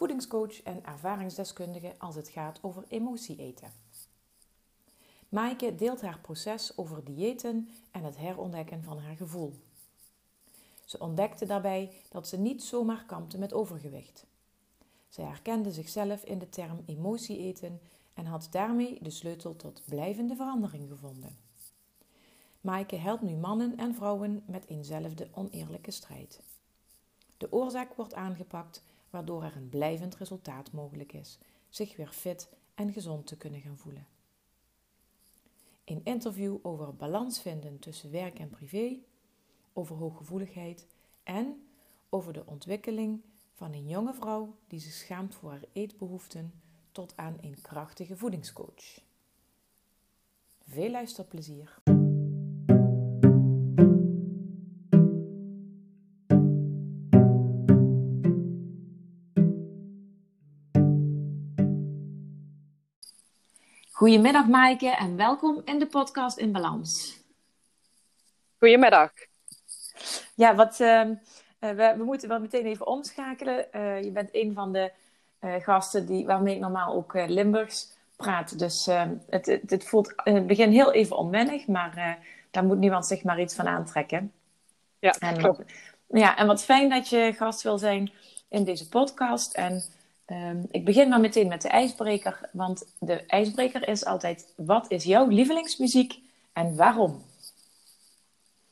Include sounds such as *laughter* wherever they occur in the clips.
voedingscoach en ervaringsdeskundige als het gaat over emotie eten. Maaike deelt haar proces over diëten en het herontdekken van haar gevoel. Ze ontdekte daarbij dat ze niet zomaar kampte met overgewicht. Zij herkende zichzelf in de term emotie eten en had daarmee de sleutel tot blijvende verandering gevonden. Maaike helpt nu mannen en vrouwen met eenzelfde oneerlijke strijd. De oorzaak wordt aangepakt, waardoor er een blijvend resultaat mogelijk is, zich weer fit en gezond te kunnen gaan voelen. Een interview over balans vinden tussen werk en privé, over hooggevoeligheid en over de ontwikkeling van een jonge vrouw die zich schaamt voor haar eetbehoeften tot aan een krachtige voedingscoach. Veel luisterplezier! Goedemiddag Maaike en welkom in de podcast In Balans. Goedemiddag. Ja, wat, uh, we, we, moeten wel meteen even omschakelen. Uh, je bent een van de uh, gasten die, waarmee ik normaal ook Limburgs praat. Dus het, het, het, voelt in het begin heel even onwennig, maar daar moet niemand zich maar iets van aantrekken. Ja, en, klopt. Ja, en wat fijn dat je gast wil zijn in deze podcast. En Um, ik begin maar meteen met de ijsbreker, want de ijsbreker is altijd: wat is jouw lievelingsmuziek en waarom?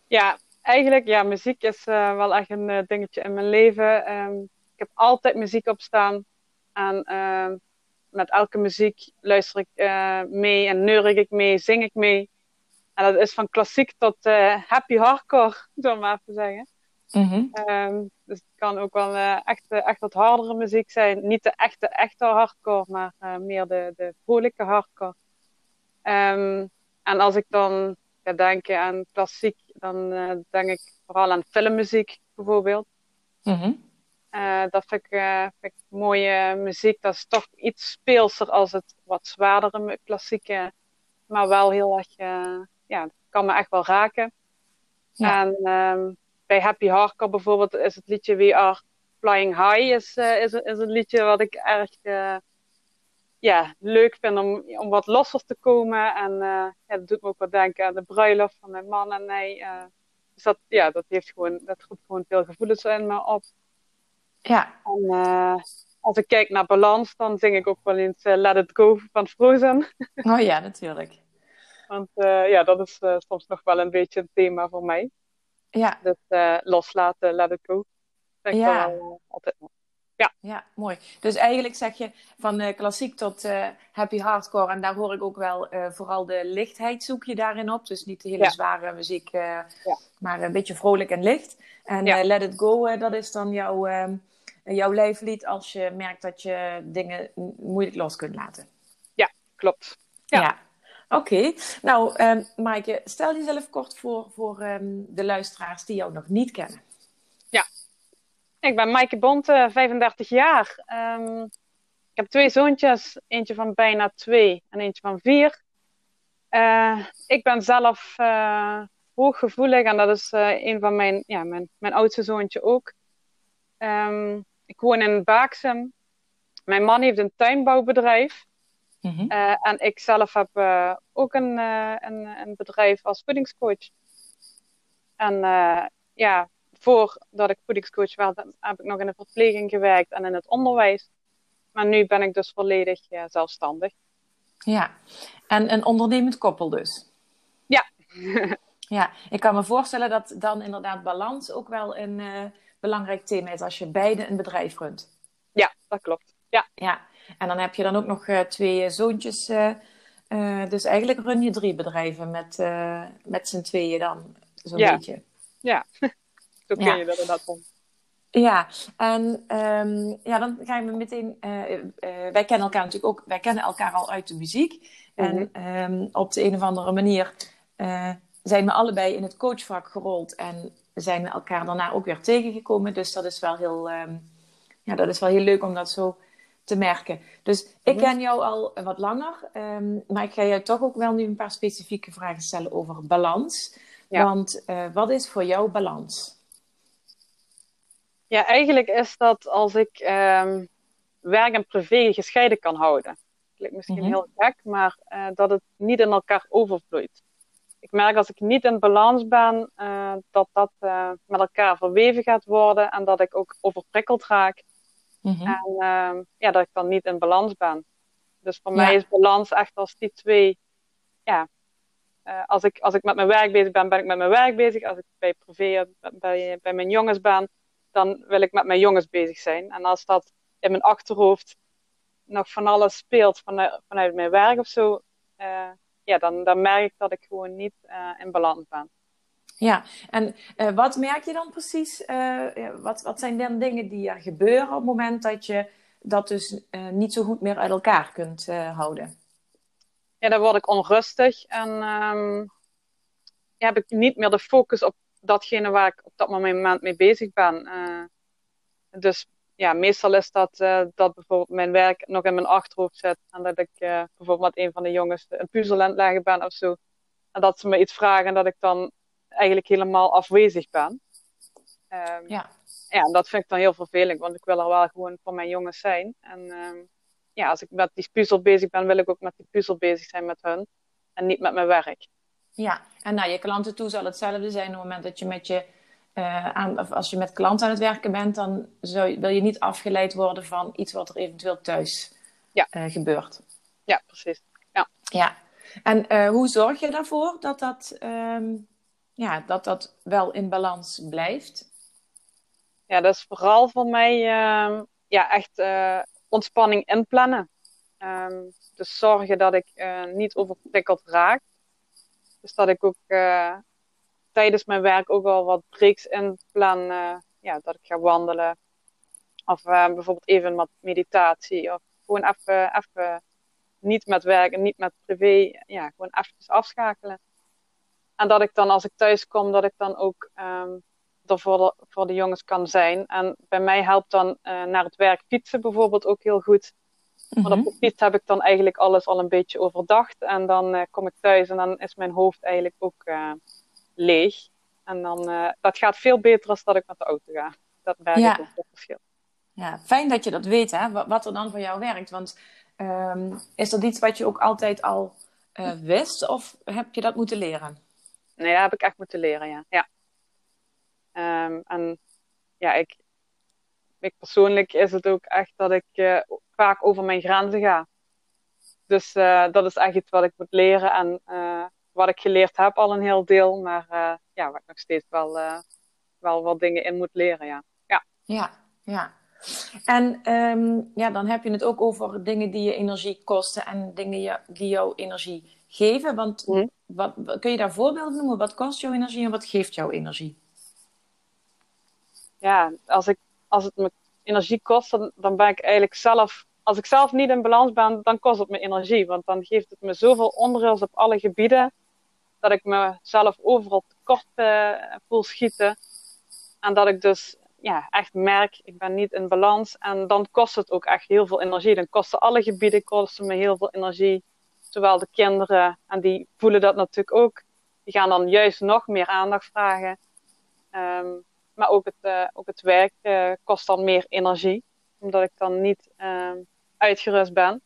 Ja, eigenlijk, ja, muziek is uh, wel echt een uh, dingetje in mijn leven. Um, ik heb altijd muziek op staan. En uh, met elke muziek luister ik uh, mee en neurig ik mee, zing ik mee. En dat is van klassiek tot happy hardcore, *laughs* we maar even zeggen. Mm um, dus het kan ook wel uh, echt, echt wat hardere muziek zijn. Niet de echte, echte hardcore, maar uh, meer de, de vrolijke hardcore. Um, en als ik dan ga denken aan klassiek, dan uh, denk ik vooral aan filmmuziek bijvoorbeeld. Mm dat vind ik, vind ik, mooie muziek. Dat is toch iets speelser als het wat zwaardere klassieke. Maar wel heel erg, ja, kan me echt wel raken. Ja. En um, bij Happy Hardcore bijvoorbeeld is het liedje We Are Flying High is, uh, is, is een liedje wat ik erg uh, ja, leuk vind om, om wat losser te komen. En uh, ja, dat doet me ook wat denken aan de bruiloft van mijn man en mij. dus dat, ja, dat, heeft gewoon, dat roept gewoon veel gevoelens in me op. Ja. En als ik kijk naar balans, dan zing ik ook wel eens Let It Go van Frozen. Oh ja, natuurlijk. *laughs* Want ja, dat is soms nog wel een beetje een thema voor mij. Ja. Dus uh, loslaten, let it go. Dat ja. Wel, uh, altijd. Ja. ja, mooi. Dus eigenlijk zeg je van uh, klassiek tot happy hardcore. En daar hoor ik ook wel vooral de lichtheid zoek je daarin op. Dus niet de hele ja. zware muziek, ja. maar een beetje vrolijk en licht. En Let It Go, dat is dan jouw, ehm, jouw lijflied als je merkt dat je dingen moeilijk los kunt laten. Ja, klopt. ja. Oké, nou um, Maaike, stel jezelf kort voor voor um, de luisteraars die jou nog niet kennen. Ja, ik ben Maaike Bonte, 35 jaar. Um, ik heb twee zoontjes, eentje van bijna twee en eentje van vier. Uh, ik ben zelf uh, hooggevoelig en dat is uh, een van mijn, ja, mijn, mijn oudste zoontje ook. ik woon in Baaksem. Mijn man heeft een tuinbouwbedrijf. Mm-hmm. Uh, en ik zelf heb uh, ook een, uh, een, een, bedrijf als voedingscoach. En ja, voordat ik voedingscoach werd, heb ik nog in de verpleging gewerkt en in het onderwijs. Maar nu ben ik dus volledig zelfstandig. Ja, en een ondernemend koppel dus. Ja. *laughs* ja, ik kan me voorstellen dat dan inderdaad balans ook wel een belangrijk thema is als je beide een bedrijf runt. Ja, dat klopt. Ja. ja. En dan heb je dan ook nog uh, twee zoontjes. Uh, dus eigenlijk run je drie bedrijven met, met z'n tweeën dan, zo'n ja. beetje. Ja, *laughs* zo ken ja. je dat inderdaad van. Ja, en um, ja, dan gaan we meteen. Uh, uh, wij kennen elkaar natuurlijk ook. Wij kennen elkaar al uit de muziek. En um, op de een of andere manier uh, zijn we allebei in het coachvak gerold. En zijn we elkaar daarna ook weer tegengekomen. Dus dat is wel heel, um, ja, dat is wel heel leuk om dat zo te merken. Dus ik ken jou al wat langer. maar ik ga je toch ook wel nu een paar specifieke vragen stellen over balans. Ja. Want wat is voor jou balans? Ja, eigenlijk is dat als ik um, werk en privé gescheiden kan houden. Klinkt misschien mm -hmm. heel gek, maar uh, dat het niet in elkaar overvloeit. Ik merk als ik niet in balans ben, uh, dat dat met elkaar verweven gaat worden en dat ik ook overprikkeld raak. Mm -hmm. En ja, dat ik dan niet in balans ben. Dus voor ja. mij is balans echt als die twee, ja, als, ik, als ik met mijn werk bezig ben, ben ik met mijn werk bezig. Als ik bij privé, bij, bij mijn jongens ben, dan wil ik met mijn jongens bezig zijn. En als dat in mijn achterhoofd nog van alles speelt vanuit, vanuit mijn werk of zo, uh, ja, dan, dan merk ik dat ik gewoon niet in balans ben. Ja, en uh, wat merk je dan precies? wat, wat zijn dan dingen die er gebeuren op het moment dat je dat dus niet zo goed meer uit elkaar kunt houden? Ja, dan word ik onrustig en um, ja, heb ik niet meer de focus op datgene waar ik op dat moment mee bezig ben. Dus ja, meestal is dat dat bijvoorbeeld mijn werk nog in mijn achterhoofd zit. En dat ik bijvoorbeeld met een van de jongens een puzzel aan het leggen ben of zo. En dat ze me iets vragen en dat ik dan eigenlijk helemaal afwezig ben. Um, ja. Ja, en dat vind ik dan heel vervelend, want ik wil er wel gewoon voor mijn jongens zijn. En um, ja, als ik met die puzzel bezig ben, wil ik ook met die puzzel bezig zijn met hun. En niet met mijn werk. Ja, en naar je klanten toe zal hetzelfde zijn op het moment dat je met je uh, aan, of als je met klanten aan het werken bent, dan zou, wil je niet afgeleid worden van iets wat er eventueel thuis ja. uh, gebeurt. Ja, precies. Ja. ja. En uh, hoe zorg je daarvoor dat dat, um, ja, dat dat wel in balans blijft? Ja, dat is vooral voor mij uh, ja, echt ontspanning inplannen. Um, dus zorgen dat ik niet overprikkeld raak. Dus dat ik ook uh, tijdens mijn werk ook al wat breaks inplan. Ja, dat ik ga wandelen. Of bijvoorbeeld even wat meditatie. Of gewoon even, even niet met werk en niet met privé. Ja, gewoon even afschakelen. En dat ik dan als ik thuis kom, dat ik dan ook um, er voor de, voor de jongens kan zijn. En bij mij helpt dan naar het werk fietsen bijvoorbeeld ook heel goed. Maar op de fiets heb ik dan eigenlijk alles al een beetje overdacht. En dan uh, kom ik thuis en dan is mijn hoofd eigenlijk ook uh, leeg. En dan, dat gaat veel beter als dat ik met de auto ga. Dat merk ja. ik ook verschil. Ja, fijn dat je dat weet, hè? Wat er dan voor jou werkt. Want um, is dat iets wat je ook altijd al wist? Of heb je dat moeten leren? Nee, dat heb ik echt moeten leren, ja. ja. Um, en ja, ik, ik persoonlijk is het ook echt dat ik vaak over mijn grenzen ga. Dus uh, dat is echt iets wat ik moet leren en uh, wat ik geleerd heb al een heel deel, maar ja, waar ik nog steeds wel, wel wat dingen in moet leren, ja. Ja, ja. ja. En um, ja, dan heb je het ook over dingen die je energie kosten en dingen die jou energie geven. Want mm. wat, kun je daar voorbeelden noemen? Wat kost jouw energie en wat geeft jouw energie? Ja, als, ik, als het me energie kost, dan, dan ben ik eigenlijk zelf als ik zelf niet in balans ben, dan kost het me energie. Want dan geeft het me zoveel onrust op alle gebieden. Dat ik mezelf overal tekort uh, voel schieten. En dat ik dus ja, echt merk, ik ben niet in balans. En dan kost het ook echt heel veel energie. Dan kosten alle gebieden kosten me heel veel energie. Zowel de kinderen, en die voelen dat natuurlijk ook. Die gaan dan juist nog meer aandacht vragen. Um, maar ook het, uh, ook het werk uh, kost dan meer energie. Omdat ik dan niet um, uitgerust ben.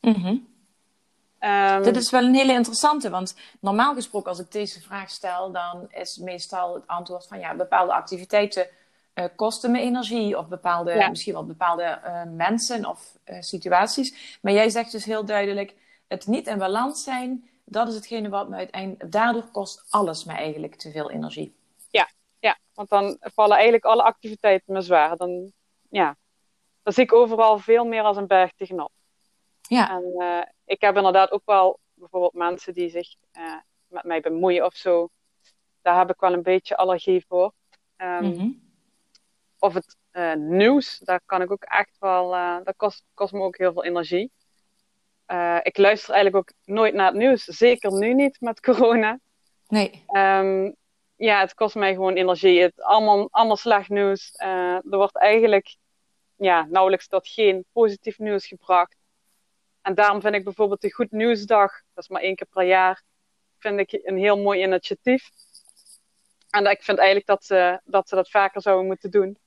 Mm -hmm. um, Dit is wel een hele interessante, want normaal gesproken als ik deze vraag stel, dan is meestal het antwoord van ja, bepaalde activiteiten uh, kosten me energie of bepaalde, ja. misschien wel bepaalde uh, mensen of uh, situaties. Maar jij zegt dus heel duidelijk, het niet in balans zijn, dat is hetgene wat me uiteindelijk. Daardoor kost alles me eigenlijk te veel energie. Ja, ja, want dan vallen eigenlijk alle activiteiten me zwaar. Dan, ja, dan zie ik overal veel meer als een berg tegenop. Ja. En ik heb inderdaad ook wel bijvoorbeeld mensen die zich met mij bemoeien of zo. Daar heb ik wel een beetje allergie voor. Um. Of het uh, nieuws, daar kan ik ook echt wel. dat kost, kost me ook heel veel energie. ik luister eigenlijk ook nooit naar het nieuws. Zeker nu niet met corona. Nee. Um, ja, het kost mij gewoon energie. Het allemaal, allemaal slecht nieuws. er wordt eigenlijk ja, nauwelijks tot geen positief nieuws gebracht. En daarom vind ik bijvoorbeeld de Goed Nieuwsdag, dat is maar één keer per jaar, vind ik een heel mooi initiatief. En ik vind eigenlijk dat ze dat, ze dat vaker zouden moeten doen.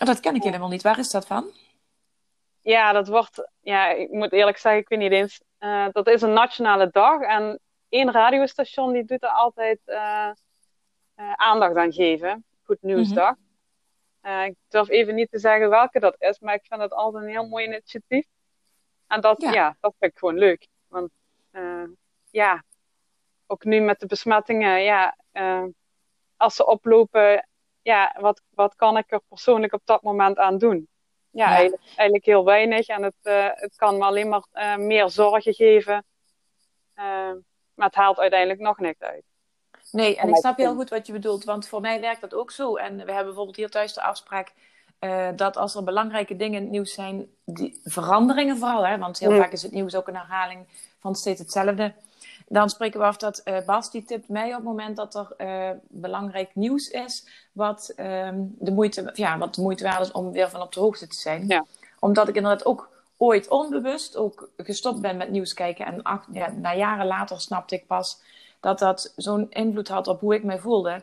Oh, dat ken ik helemaal niet. Waar is dat van? Ja, dat wordt, ja, ik moet eerlijk zeggen, ik weet niet eens. Uh, dat is een nationale dag en één radiostation die doet er altijd uh, uh, aandacht aan geven. Goed Nieuwsdag. Mm ik durf even niet te zeggen welke dat is, maar ik vind het altijd een heel mooi initiatief. En dat, ja. dat vind ik gewoon leuk. Want ja, ook nu met de besmettingen, ja, als ze oplopen, ja, wat, wat kan ik er persoonlijk op dat moment aan doen? Ja, ja. Eigenlijk, eigenlijk, heel weinig. En het, uh, het kan me alleen maar meer zorgen geven. maar het haalt uiteindelijk nog niks uit. Nee, en ik snap heel goed wat je bedoelt, want voor mij werkt dat ook zo. En we hebben bijvoorbeeld hier thuis de afspraak uh, dat als er belangrijke dingen in het nieuws zijn, die veranderingen vooral, hè, want heel vaak is het nieuws ook een herhaling van steeds hetzelfde. Dan spreken we af dat uh, Bas die tipt mij op het moment dat er uh, belangrijk nieuws is, wat, um, de moeite, ja, wat de moeite waard is om weer van op de hoogte te zijn. Ja. Omdat ik inderdaad ook ooit onbewust ook gestopt ben met nieuws kijken. En ach, ja, na jaren later snapte ik pas dat dat zo'n invloed had op hoe ik mij voelde.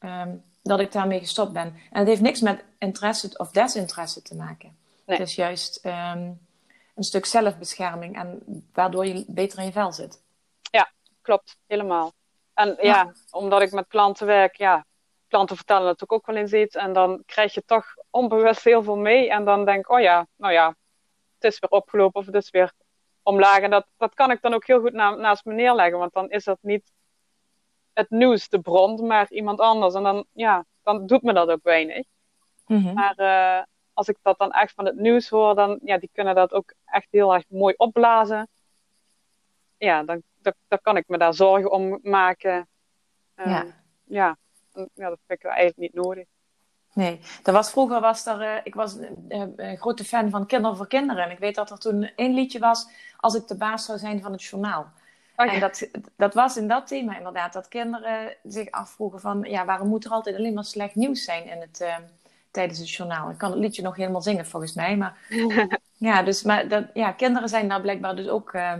Um, dat ik daarmee gestopt ben. En het heeft niks met interesse of desinteresse te maken. Het is juist um, een stuk zelfbescherming en waardoor je beter in je vel zit. Klopt, helemaal. En ja, ja omdat ik met klanten werk, ja, klanten vertellen natuurlijk ook wel eens iets en dan krijg je toch onbewust heel veel mee en dan denk ik, oh ja, nou ja, het is weer opgelopen of het is weer omlaag. En dat, dat kan ik dan ook heel goed na, naast me neerleggen, want dan is dat niet het nieuws de bron, maar iemand anders. En dan, ja, dan doet me dat ook weinig. Mhm. Maar uh, als ik dat dan echt van het nieuws hoor, dan ja, die kunnen dat ook echt heel erg mooi opblazen. Ja, dan, dan kan ik me daar zorgen om maken. Uh, ja. Ja, ja, dat vind ik eigenlijk niet nodig. Nee, dat was, vroeger was er, uh, ik was een grote fan van Kinderen voor Kinderen. En ik weet dat er toen één liedje was, Als ik de baas zou zijn van het journaal. Oh, en dat, dat was in dat thema inderdaad, dat kinderen zich afvroegen van, ja, waarom moet er altijd alleen maar slecht nieuws zijn in het, tijdens het journaal? Ik kan het liedje nog helemaal zingen volgens mij, maar *laughs* ja, dus, maar dat, ja, kinderen zijn daar blijkbaar dus ook uh,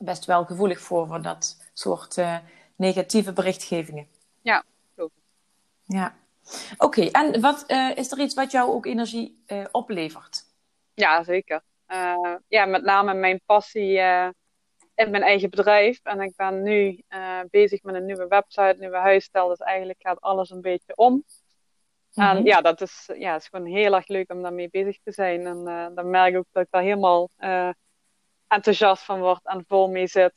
best wel gevoelig voor, voor dat soort uh, negatieve berichtgevingen. Ja, klopt. Ja. Oké, okay, en wat, is er iets wat jou ook energie oplevert? Ja, zeker. ja, met name mijn passie in mijn eigen bedrijf. En ik ben nu bezig met een nieuwe website, nieuwe huisstijl. Dus eigenlijk gaat alles een beetje om. En mhm. ja, dat is, ja, is gewoon heel erg leuk om daarmee bezig te zijn. En dan merk ik ook dat ik daar helemaal enthousiast van word en vol mee zit.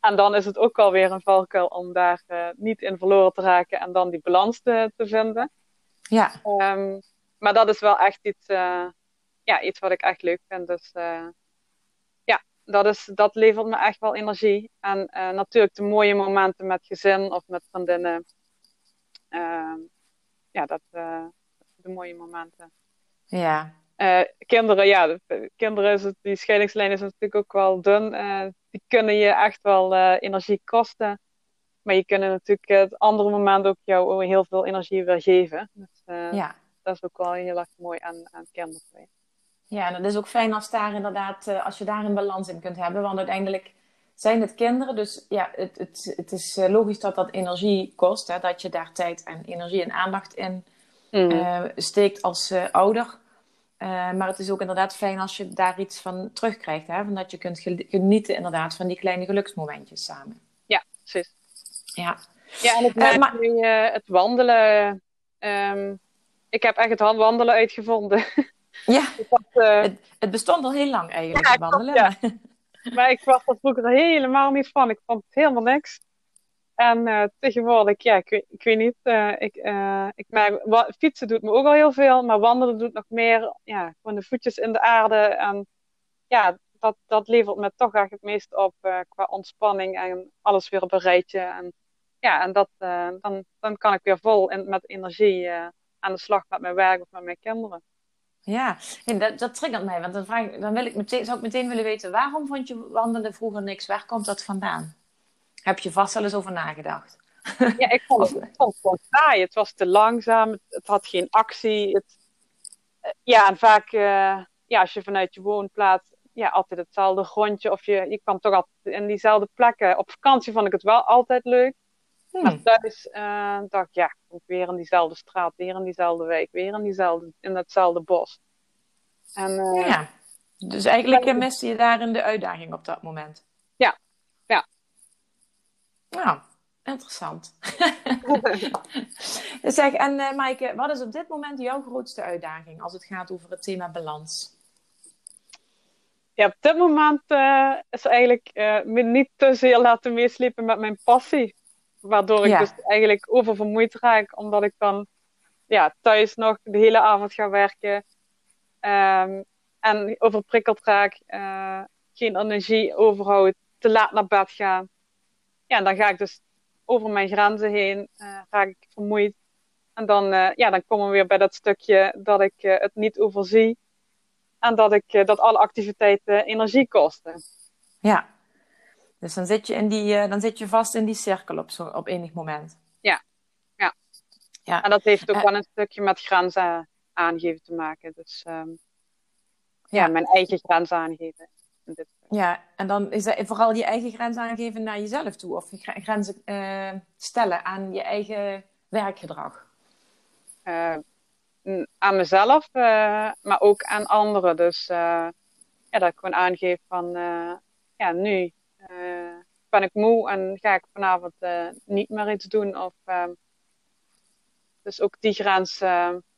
En dan is het ook alweer een valkuil om daar niet in verloren te raken en dan die balans te, te vinden. Ja. Um, maar dat is wel echt iets, ja, iets wat ik echt leuk vind. Dus dat, is, dat levert me echt wel energie. En natuurlijk de mooie momenten met gezin of met vriendinnen. Uh, ja, dat, de mooie momenten. Ja. Uh, kinderen, ja, kinderen is het, die scheidingslijn is natuurlijk ook wel dun. die kunnen je echt wel energie kosten. Maar je kunnen natuurlijk het andere moment ook jou heel veel energie weer geven. Dus ja. dat is ook wel heel erg mooi aan, aan kinderen. Ja, en dat is ook fijn als daar inderdaad, als je daar een balans in kunt hebben. Want uiteindelijk zijn het kinderen. Dus ja, het, het, het is eh, logisch dat dat energie kost. Hè, dat je daar tijd en energie en aandacht in mm. steekt als ouder. Maar het is ook inderdaad fijn als je daar iets van terugkrijgt. Hè, van dat je kunt genieten inderdaad van die kleine geluksmomentjes samen. Ja, precies. Ja. Ja, en het, maar... nu, het wandelen. Um, ik heb echt het wandelen uitgevonden. *laughs* Ja, dat, het, het, bestond al heel lang eigenlijk, ja, wandelen. Ja. maar ik was er vroeger helemaal niet van. Ik vond het helemaal niks. En uh, tegenwoordig, ja, ik, ik weet niet. Uh, ik, uh, ik fietsen doet me ook al heel veel, maar wandelen doet nog meer. Ja, gewoon de voetjes in de aarde. En ja, dat, dat levert me toch echt het meest op qua ontspanning en alles weer op een rijtje. En ja, en dat, dan, dan kan ik weer vol in, met energie aan de slag met mijn werk of met mijn kinderen. Ja, dat, dat triggert mij, want dan, vraag dan wil ik meteen, zou ik meteen willen weten, waarom vond je wandelen vroeger niks? Waar komt dat vandaan? Heb je vast wel eens over nagedacht? Ja, ik vond het, *laughs* vond het gewoon saai. Het was te langzaam, het, had geen actie. Het, eh, ja, en vaak, uh, ja, als je vanuit je woonplaats, ja, altijd hetzelfde rondje. Of je, je kwam toch altijd in diezelfde plekken. Op vakantie vond ik het wel altijd leuk. Hmm. Maar thuis uh, dacht ik, ja, ik weer in diezelfde straat, weer in diezelfde wijk, weer in, diezelfde, in datzelfde bos. En, uh, ja, dus eigenlijk miste je daarin de uitdaging op dat moment. Ja, ja. Nou, interessant. *laughs* zeg, en uh, Maaike, wat is op dit moment jouw grootste uitdaging als het gaat over het thema balans? Ja, op dit moment uh, is eigenlijk uh, me niet te zeer laten meeslepen met mijn passie. Waardoor ik dus eigenlijk oververmoeid raak, omdat ik dan ja, thuis nog de hele avond ga werken. Um, en overprikkeld raak, uh, geen energie overhoud, te laat naar bed gaan. Ja, en dan ga ik dus over mijn grenzen heen, uh, raak ik vermoeid. En dan, uh, ja, dan komen we weer bij dat stukje dat ik het niet overzie. En dat, ik, dat alle activiteiten energie kosten. Ja, dus dan zit je, in die, dan zit je vast in die cirkel op, zo, op enig moment. Ja. ja. ja. En dat heeft ook wel een stukje met grenzen aangeven te maken. Dus um, ja. ja. mijn eigen grens aangeven. Ja, en dan is dat vooral je eigen grens aangeven naar jezelf toe. Of grenzen uh, stellen aan je eigen werkgedrag. aan mezelf, maar ook aan anderen. Dus ja, dat ik gewoon aangeef van ja, nu ben ik moe en ga ik vanavond niet meer iets doen. Of, uh, dus ook die grens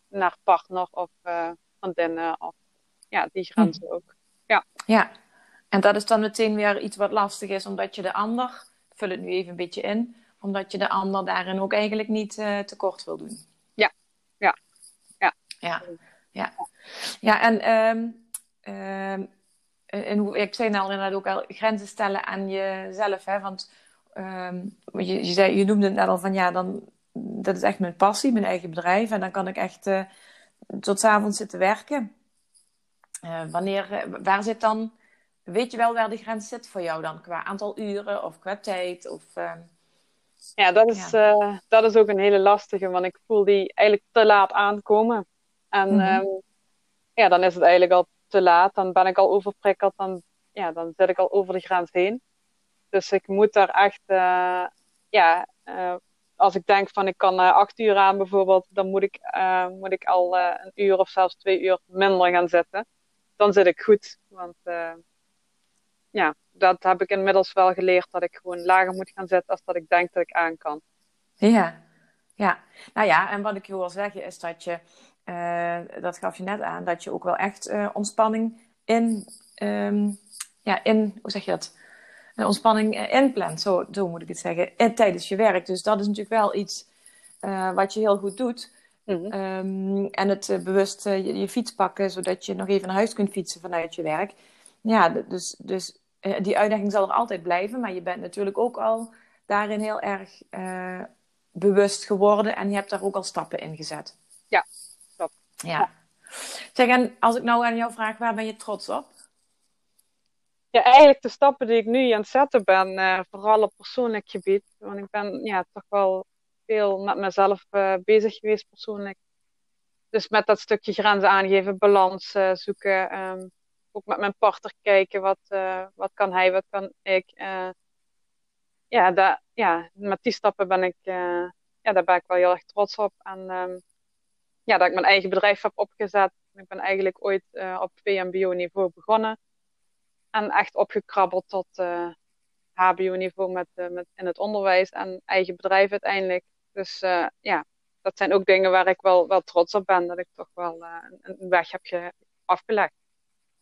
naar partner of vriendinnen. Of ja, die grens hm. ook. Ja. ja, en dat is dan meteen weer iets wat lastig is, omdat je de ander, vul het nu even een beetje in, omdat je de ander daarin ook eigenlijk niet tekort wil doen. Ja, ja, ja. Ja, ja. ja en um, en hoe, ik zei nou inderdaad ook al, grenzen stellen aan jezelf. Hè? Want um, je, je, zei, je noemde het net al van ja, dan, dat is echt mijn passie, mijn eigen bedrijf. En dan kan ik echt uh, tot s avonds zitten werken. Uh, wanneer, uh, waar zit dan, weet je wel waar de grens zit voor jou dan? Qua aantal uren of qua tijd? Of, ehm, ja, dat is, ja. dat is ook een hele lastige, want ik voel die eigenlijk te laat aankomen. En mm -hmm. um, ja, dan is het eigenlijk al te laat, dan ben ik al overprikkeld, dan, ja, dan zit ik al over de grens heen. Dus ik moet daar echt, uh, ja, uh, als ik denk van ik kan uh, acht uur aan bijvoorbeeld, dan moet ik, moet ik al een uur of zelfs twee uur minder gaan zitten. Dan zit ik goed, want ja, dat heb ik inmiddels wel geleerd, dat ik gewoon lager moet gaan zitten als dat ik denk dat ik aan kan. Ja, ja. Nou ja, en wat ik je wil zeggen is dat je uh, dat gaf je net aan, dat je ook wel echt uh, ontspanning in, um, ja, in, hoe zeg je dat? Een ontspanning inplant, zo, zo moet ik het zeggen, en tijdens je werk. Dus dat is natuurlijk wel iets wat je heel goed doet. -hmm. um, en het bewust je, je, fiets pakken, zodat je nog even naar huis kunt fietsen vanuit je werk. Ja, dus, dus die uitdaging zal er altijd blijven, maar je bent natuurlijk ook al daarin heel erg bewust geworden en je hebt daar ook al stappen in gezet. Ja, ja. Zeg, en als ik nou aan jou vraag, waar ben je trots op? Ja, eigenlijk de stappen die ik nu aan het zetten ben, uh, vooral op persoonlijk gebied. Want ik ben ja, toch wel veel met mezelf uh, bezig geweest persoonlijk. Dus met dat stukje grenzen aangeven, balans zoeken. Um, ook met mijn partner kijken, wat, wat kan hij, wat kan ik. ja, daar, ja, met die stappen ben ik, ja, daar ben ik wel heel erg trots op. En um, ja, dat ik mijn eigen bedrijf heb opgezet. Ik ben eigenlijk ooit uh, op VMBO-niveau begonnen. En echt opgekrabbeld tot uh, eh, HBO-niveau met, uh, met, in het onderwijs en eigen bedrijf uiteindelijk. Dus ja, dat zijn ook dingen waar ik wel, wel trots op ben. Dat ik toch wel een, een, weg heb ge, afgelegd.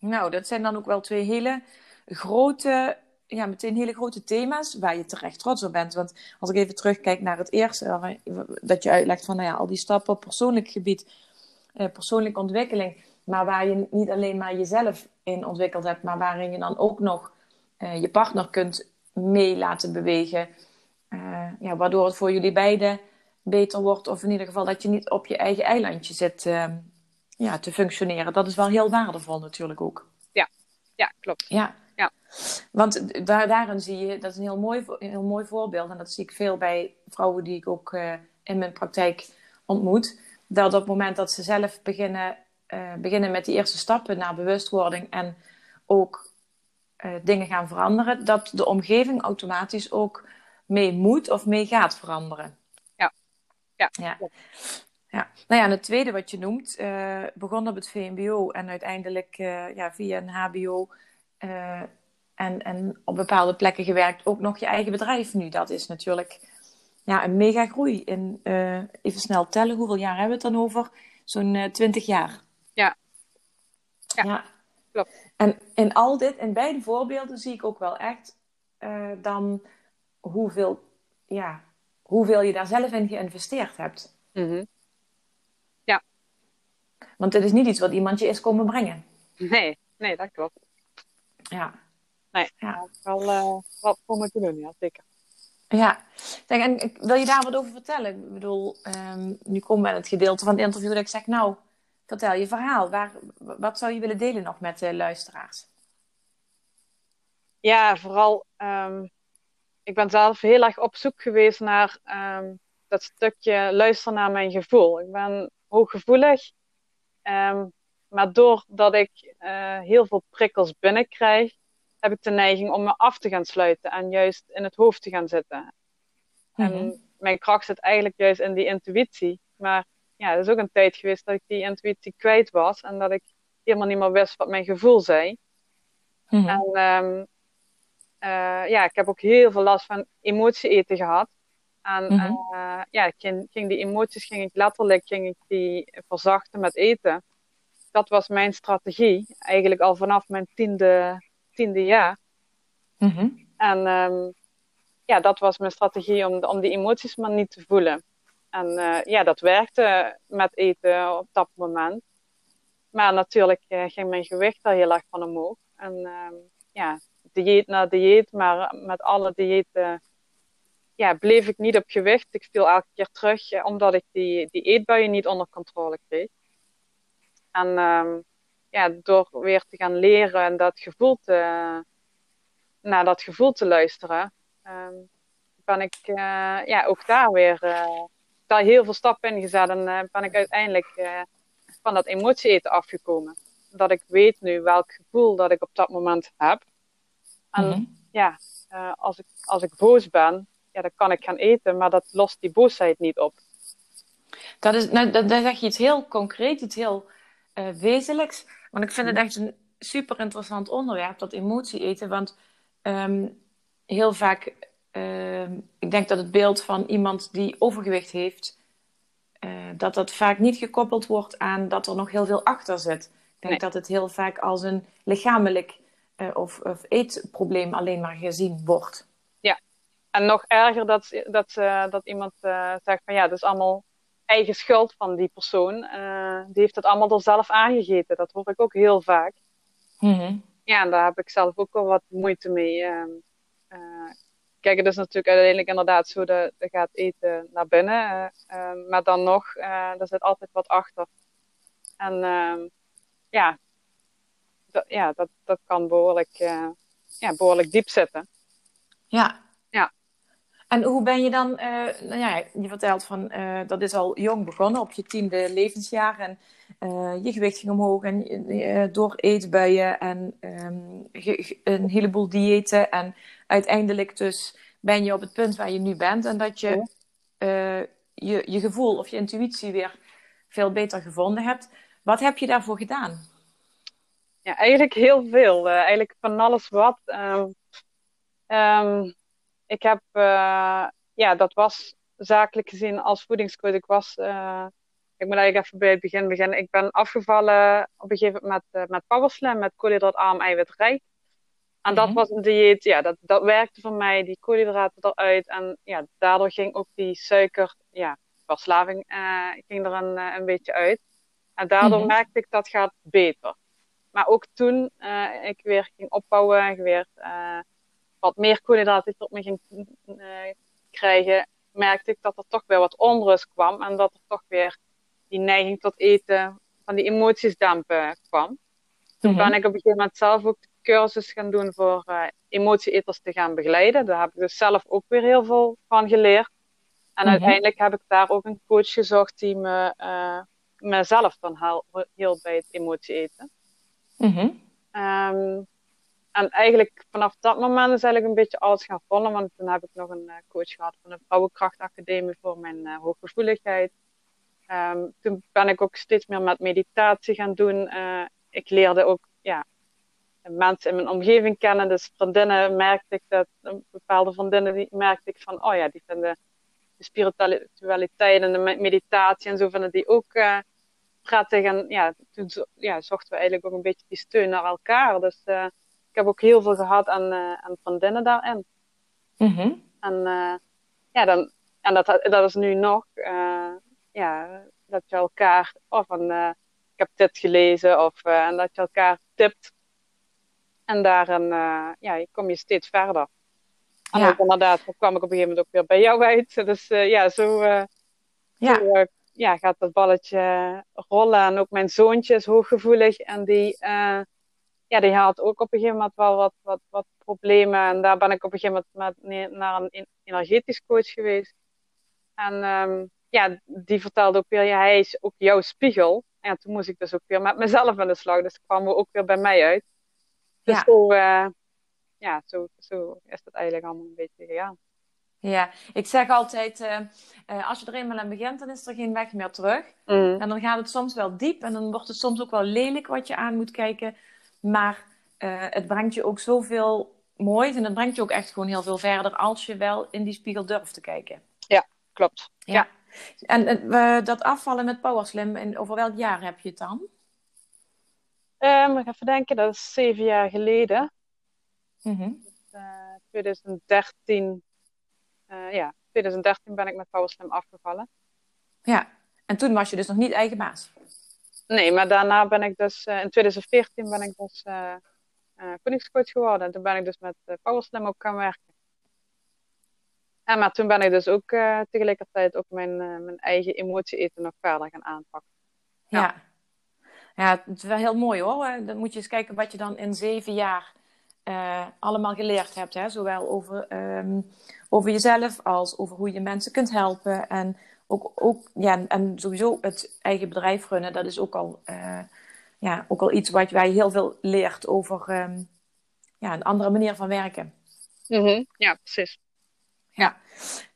Nou, dat zijn dan ook wel twee hele grote, ja, meteen hele grote thema's waar je terecht trots op bent. Want als ik even terugkijk naar het eerste, dat je uitlegt van nou ja, al die stappen op persoonlijk gebied, eh, persoonlijke ontwikkeling, maar waar je niet alleen maar jezelf in ontwikkeld hebt, maar waarin je dan ook nog eh, je partner kunt mee laten bewegen. Uh, ja, waardoor het voor jullie beiden beter wordt. Of in ieder geval dat je niet op je eigen eilandje zit uh, ja, te functioneren. Dat is wel heel waardevol natuurlijk ook. Ja, ja klopt. Ja. ja. Want daar, daarin zie je, dat is een heel mooi, heel mooi voorbeeld. En dat zie ik veel bij vrouwen die ik ook uh, in mijn praktijk ontmoet. Dat op het moment dat ze zelf beginnen, uh, beginnen met die eerste stappen naar bewustwording en ook uh, dingen gaan veranderen, dat de omgeving automatisch ook mee moet of mee gaat veranderen. Ja. Ja. ja. Ja. Nou ja, en het tweede wat je noemt, uh, begon op het VMBO en uiteindelijk uh, ja, via een HBO en, en op bepaalde plekken gewerkt, ook nog je eigen bedrijf nu. Dat is natuurlijk ja, een mega groei. In, even snel tellen, hoeveel jaar hebben we het dan over? Zo'n 20 jaar. Ja. ja. ja. Klopt. En in al dit, in beide voorbeelden, zie ik ook wel echt dan hoeveel, ja, hoeveel je daar zelf in geïnvesteerd hebt. Mm -hmm. Want het is niet iets wat iemand je is komen brengen. Nee, nee, dat klopt. Ja. Nee, ja. wel uh, wat voor moeten doen, ja, zeker. Ja, zeg, en wil je daar wat over vertellen? Ik bedoel, um, nu komen we aan het gedeelte van het interview dat ik zeg, nou, vertel je verhaal. Waar, wat zou je willen delen nog met de luisteraars? Ja, vooral. Um, ik ben zelf heel erg op zoek geweest naar um, dat stukje luisteren naar mijn gevoel. Ik ben hooggevoelig. Um, maar doordat ik uh, heel veel prikkels binnenkrijg, heb ik de neiging om me af te gaan sluiten en juist in het hoofd te gaan zitten. Mm -hmm. En mijn kracht zit eigenlijk juist in die intuïtie. Maar ja, er is ook een tijd geweest dat ik die intuïtie kwijt was en dat ik helemaal niet meer wist wat mijn gevoel zei. Mm -hmm. En um, uh, ja, ik heb ook heel veel last van emotie eten gehad. En mm -hmm. uh, ja, ik ging, ging, die emoties ging ik letterlijk ging ik die verzachten met eten. Dat was mijn strategie, eigenlijk al vanaf mijn tiende, tiende jaar. -hmm. En um, ja, dat was mijn strategie om, om die emoties maar niet te voelen. En uh, ja, dat werkte met eten op dat moment. Maar natuurlijk uh, ging mijn gewicht daar heel erg van omhoog. En uh, ja, dieet na dieet, maar met alle diëten ja, bleef ik niet op gewicht. Ik viel elke keer terug, omdat ik die, die eetbuien niet onder controle kreeg. En ehm, ja, door weer te gaan leren en dat gevoel te, naar dat gevoel te luisteren, um, ben ik uh, ja, ook daar weer uh, daar heel veel stappen in gezet en uh, ben ik uiteindelijk van dat emotie eten afgekomen. Dat ik weet nu welk gevoel dat ik op dat moment heb. En mm -hmm. ja, als, ik, als ik boos ben, ja, dan kan ik gaan eten, maar dat lost die boosheid niet op. Dat is, nou, dan zeg je iets heel concreet, iets heel wezenlijks. Want ik vind het echt een super interessant onderwerp, dat emotie eten. Want um, heel vaak uh, ik denk dat het beeld van iemand die overgewicht heeft, uh, dat dat vaak niet gekoppeld wordt aan dat er nog heel veel achter zit. Ik denk nee. dat het heel vaak als een lichamelijk uh, of, of, eetprobleem alleen maar gezien wordt. En nog erger dat, dat, dat iemand zegt van ja, dat is allemaal eigen schuld van die persoon. die heeft het allemaal er zelf aangegeten. Dat hoor ik ook heel vaak. Mm -hmm. Ja, en daar heb ik zelf ook wel wat moeite mee. Kijk, het is natuurlijk uiteindelijk inderdaad zo dat je gaat eten naar binnen. Uh, uh, maar dan nog, uh, er zit altijd wat achter. En ja, dat, ja dat, dat kan behoorlijk, ja, behoorlijk diep zitten. Ja. En hoe ben je dan, nou ja, je vertelt van, dat is al jong begonnen, op je tiende levensjaar. En je gewicht ging omhoog en door eetbuien en um, een heleboel diëten en uiteindelijk dus ben je op het punt waar je nu bent en dat je je, je gevoel of je intuïtie weer veel beter gevonden hebt. Wat heb je daarvoor gedaan? Ja, eigenlijk heel veel. Eigenlijk van alles wat. Um, um, ik heb, uh, ja, dat was zakelijk gezien als voedingscoach. Ik was, ik moet eigenlijk even bij het begin beginnen. Ik ben afgevallen op een gegeven moment met, met powerslam, met koolhydraatarm eiwitrijk. En dat mhm. was een dieet, ja, dat, dat werkte voor mij, die koolhydraten eruit. En ja, daardoor ging ook die suiker, ja, verslaving uh, ging er een, een beetje uit. En daardoor mhm. merkte ik dat gaat beter. Maar ook toen uh, ik weer ging opbouwen en weer uh, wat meer koolhydraten tot me ging uh, krijgen, merkte ik dat er toch weer wat onrust kwam. En dat er toch weer die neiging tot eten van die emoties dampen kwam. Toen ben mhm. ik op een gegeven moment zelf ook de cursus gaan doen voor emotieeters te gaan begeleiden. Daar heb ik dus zelf ook weer heel veel van geleerd. En mhm. uiteindelijk heb ik daar ook een coach gezocht die me mezelf dan hielp bij het emotie eten. Mm en eigenlijk vanaf dat moment is eigenlijk een beetje alles gaan vallen. Want toen heb ik nog een uh, coach gehad van de Vrouwenkrachtacademie voor mijn uh, hooggevoeligheid. Um, toen ben ik ook steeds meer met meditatie gaan doen. Uh, ik leerde ook ja, mensen in mijn omgeving kennen. Dus vriendinnen merkte ik dat, bepaalde vriendinnen die merkte ik van, oh ja, die vinden de spiritualiteit en de meditatie en zo vinden die ook prettig. En ja, toen ja, zochten we eigenlijk ook een beetje die steun naar elkaar. Dus uh, ik heb ook heel veel gehad aan, uh, aan vriendinnen daarin. Mm En uh, ja, dan, en dat, dat is nu nog, ja, dat je elkaar, of van, ik heb dit gelezen, of en dat je elkaar tipt. En daarin ja, kom je steeds verder. En ja. ook inderdaad, kwam ik op een gegeven moment ook weer bij jou uit. Dus ja, zo, ja. zo ja, gaat dat balletje rollen. En ook mijn zoontje is hooggevoelig en die, ja, die had ook op een gegeven moment wel wat, wat, wat problemen. En daar ben ik op een gegeven moment met, naar een energetisch coach geweest. En um, ja, die vertelde ook weer, ja, hij is ook jouw spiegel. En toen moest ik dus ook weer met mezelf aan de slag. Dus kwamen we ook weer bij mij uit. Dus ja. zo, uh, ja, zo, zo is het eigenlijk allemaal een beetje gegaan. Ja, ik zeg altijd, uh, uh, als je er eenmaal aan begint, dan is er geen weg meer terug. Mm. En dan gaat het soms wel diep en dan wordt het soms ook wel lelijk wat je aan moet kijken. Maar uh, het brengt je ook zoveel moois en het brengt je ook echt gewoon heel veel verder als je wel in die spiegel durft te kijken. Ja, klopt. Ja. En dat afvallen met Powerslim, en over welk jaar heb je het dan? Um, ik ga even denken, dat is zeven jaar geleden. Mm -hmm. 2013 uh, ja, 2013 ben ik met PowerSlam afgevallen. Ja, en toen was je dus nog niet eigen baas? Nee, maar daarna ben ik dus, uh, in 2014 ben ik dus uh, voedingscoach geworden. En toen ben ik dus met PowerSlam ook gaan werken. En maar toen ben ik dus ook tegelijkertijd ook mijn, mijn eigen emotie eten nog verder gaan aanpakken. Ja. ja. het is wel heel mooi hoor. Dan moet je eens kijken wat je dan in zeven jaar allemaal geleerd hebt. Hè? Zowel over, um, over jezelf als over hoe je mensen kunt helpen. En ook, ook ja, en sowieso het eigen bedrijf runnen, dat is ook al, uh, ja, ook al iets wat wij heel veel leert over um, ja, een andere manier van werken. Mm -hmm. Ja, precies. Ja.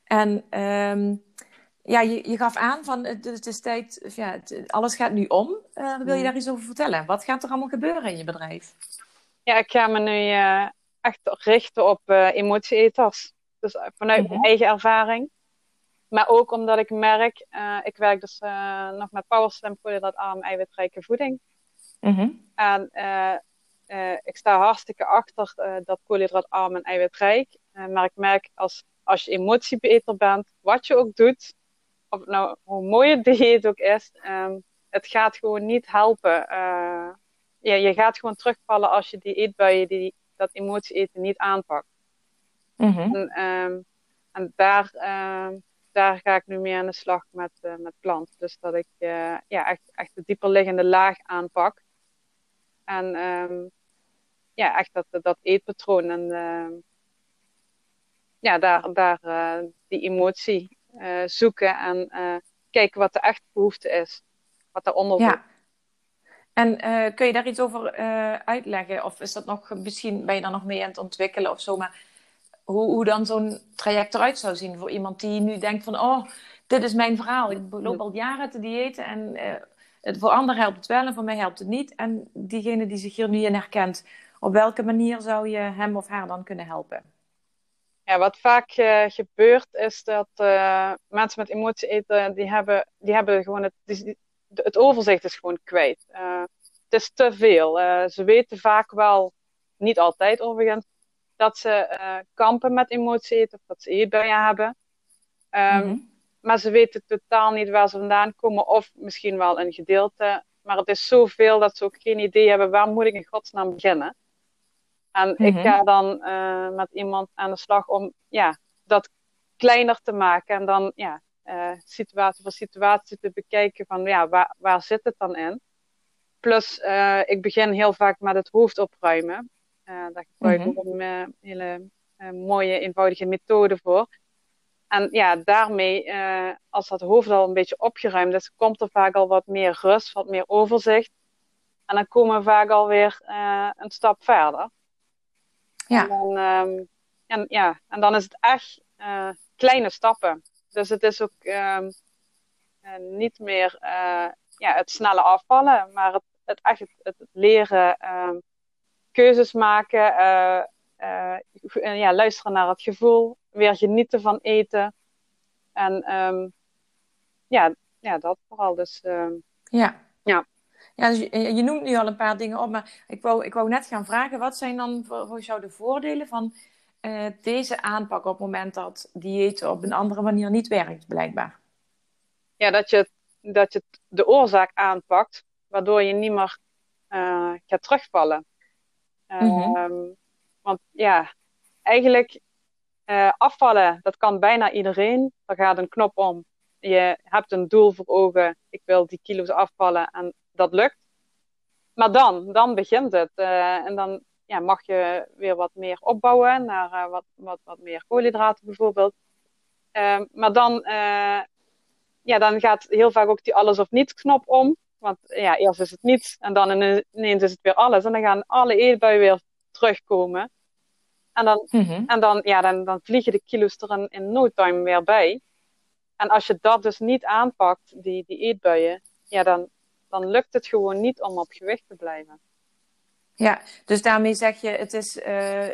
En um, ja, je, je gaf aan van het, het is tijd, ja, het, alles gaat nu om. Uh, wil je mhm. daar iets over vertellen? Wat gaat er allemaal gebeuren in je bedrijf? Ja, ik ga me nu uh, echt richten op emotieeters. Dus vanuit mijn mhm. eigen ervaring. Maar ook omdat ik merk, uh, ik werk dus nog met PowerSlam arm eiwitrijke voeding. Mhm. En ik sta hartstikke achter dat koolhydraatarm en eiwitrijk. maar ik merk als, als je emotiebeter bent, wat je ook doet, of nou hoe mooi het *laughs* dieet ook is, um, het gaat gewoon niet helpen ja, je gaat gewoon terugvallen als je die eetbuien, die, dat emotie eten niet aanpakt. Mhm. En, um, en daar, um, daar ga ik nu mee aan de slag met, uh, met klanten. Dus dat ik uh, ja, echt, echt de dieperliggende laag aanpak. En um, ja, echt dat, dat eetpatroon. En ja, daar, daar uh, die emotie zoeken en kijken wat de echte behoefte is. Wat daaronder ja. En uh, kun je daar iets over uh, uitleggen? Of is dat nog, misschien ben je daar nog mee aan het ontwikkelen of zo. Maar hoe, hoe dan zo'n traject eruit zou zien voor iemand die nu denkt van... Oh, dit is mijn verhaal. Ik loop al jaren te diëten en uh, het, voor anderen helpt het wel en voor mij helpt het niet. En diegene die zich hier nu in herkent, op welke manier zou je hem of haar dan kunnen helpen? Ja, wat vaak gebeurt is dat mensen met emotie eten, die hebben, die hebben gewoon het, die, het overzicht is gewoon kwijt. Het is te veel. Ze weten vaak wel niet altijd overigens, dat ze uh, kampen met emotie eten of dat ze eetbuien hebben. Um, Maar ze weten totaal niet waar ze vandaan komen, of misschien wel een gedeelte. Maar het is zoveel dat ze ook geen idee hebben waar moet ik in godsnaam beginnen. En ik mhm. ga dan uh, met iemand aan de slag om ja, dat kleiner te maken en dan ja, uh, situatie voor situatie te bekijken van ja, waar, waar zit het dan in? Plus, uh, ik begin heel vaak met het hoofd opruimen. Uh, daar gebruik ik mm -hmm. een hele mooie, eenvoudige methode voor. En ja, daarmee, als dat hoofd al een beetje opgeruimd is, komt er vaak al wat meer rust, wat meer overzicht. En dan komen we vaak alweer een stap verder. Ja. En dan, um, en, ja, en dan is het echt kleine stappen. Dus het is ook um, niet meer uh, ja, het snelle afvallen, maar het, het echt het, het leren um, keuzes maken, uh, uh, ja, luisteren naar het gevoel, weer genieten van eten. En um, ja, ja, dat vooral. Dus, ja. ja. Ja, dus je, je, noemt nu al een paar dingen op, maar ik wou, ik wou net gaan vragen, wat zijn dan voor, voor jou de voordelen van uh, deze aanpak op het moment dat dieet op een andere manier niet werkt, blijkbaar? Ja, dat je, dat je de oorzaak aanpakt, waardoor je niet meer uh, gaat terugvallen. Mm -hmm. Want ja, eigenlijk uh, afvallen, dat kan bijna iedereen. Er gaat een knop om. Je hebt een doel voor ogen. Ik wil die kilo's afvallen en dat lukt. Maar dan, dan begint het. Uh, en dan ja, mag je weer wat meer opbouwen naar uh, wat, wat, wat meer koolhydraten bijvoorbeeld. Uh, maar dan, ja, dan gaat heel vaak ook die alles of niets knop om. Want ja, eerst is het niets en dan ineens is het weer alles. En dan gaan alle eetbuien weer terugkomen. En dan, mm -hmm. en dan, ja, dan, dan vliegen de kilo's er in, in no time weer bij. En als je dat dus niet aanpakt, die, die eetbuien, ja, dan, dan lukt het gewoon niet om op gewicht te blijven. Ja, dus daarmee zeg je, het, is, uh,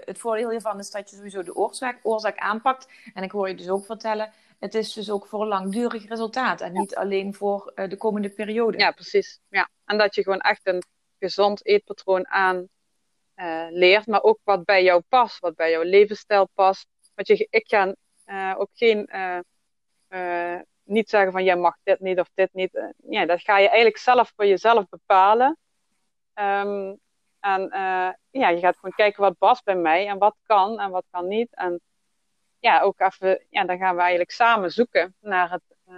het voordeel hiervan is dat je sowieso de oorzaak, oorzaak aanpakt. En ik hoor je dus ook vertellen, het is dus ook voor een langdurig resultaat en niet alleen voor uh, de komende periode. Ja, precies. Ja. En dat je gewoon echt een gezond eetpatroon aan uh, leert, maar ook wat bij jou past, wat bij jouw levensstijl past. Want je, ik ga ook geen, niet zeggen van jij mag dit niet of dit niet. ja, dat ga je eigenlijk zelf voor jezelf bepalen. Um, en ja, je gaat gewoon kijken wat past bij mij en wat kan en wat kan niet. En ja, ook even, ja, dan gaan we eigenlijk samen zoeken naar het, uh,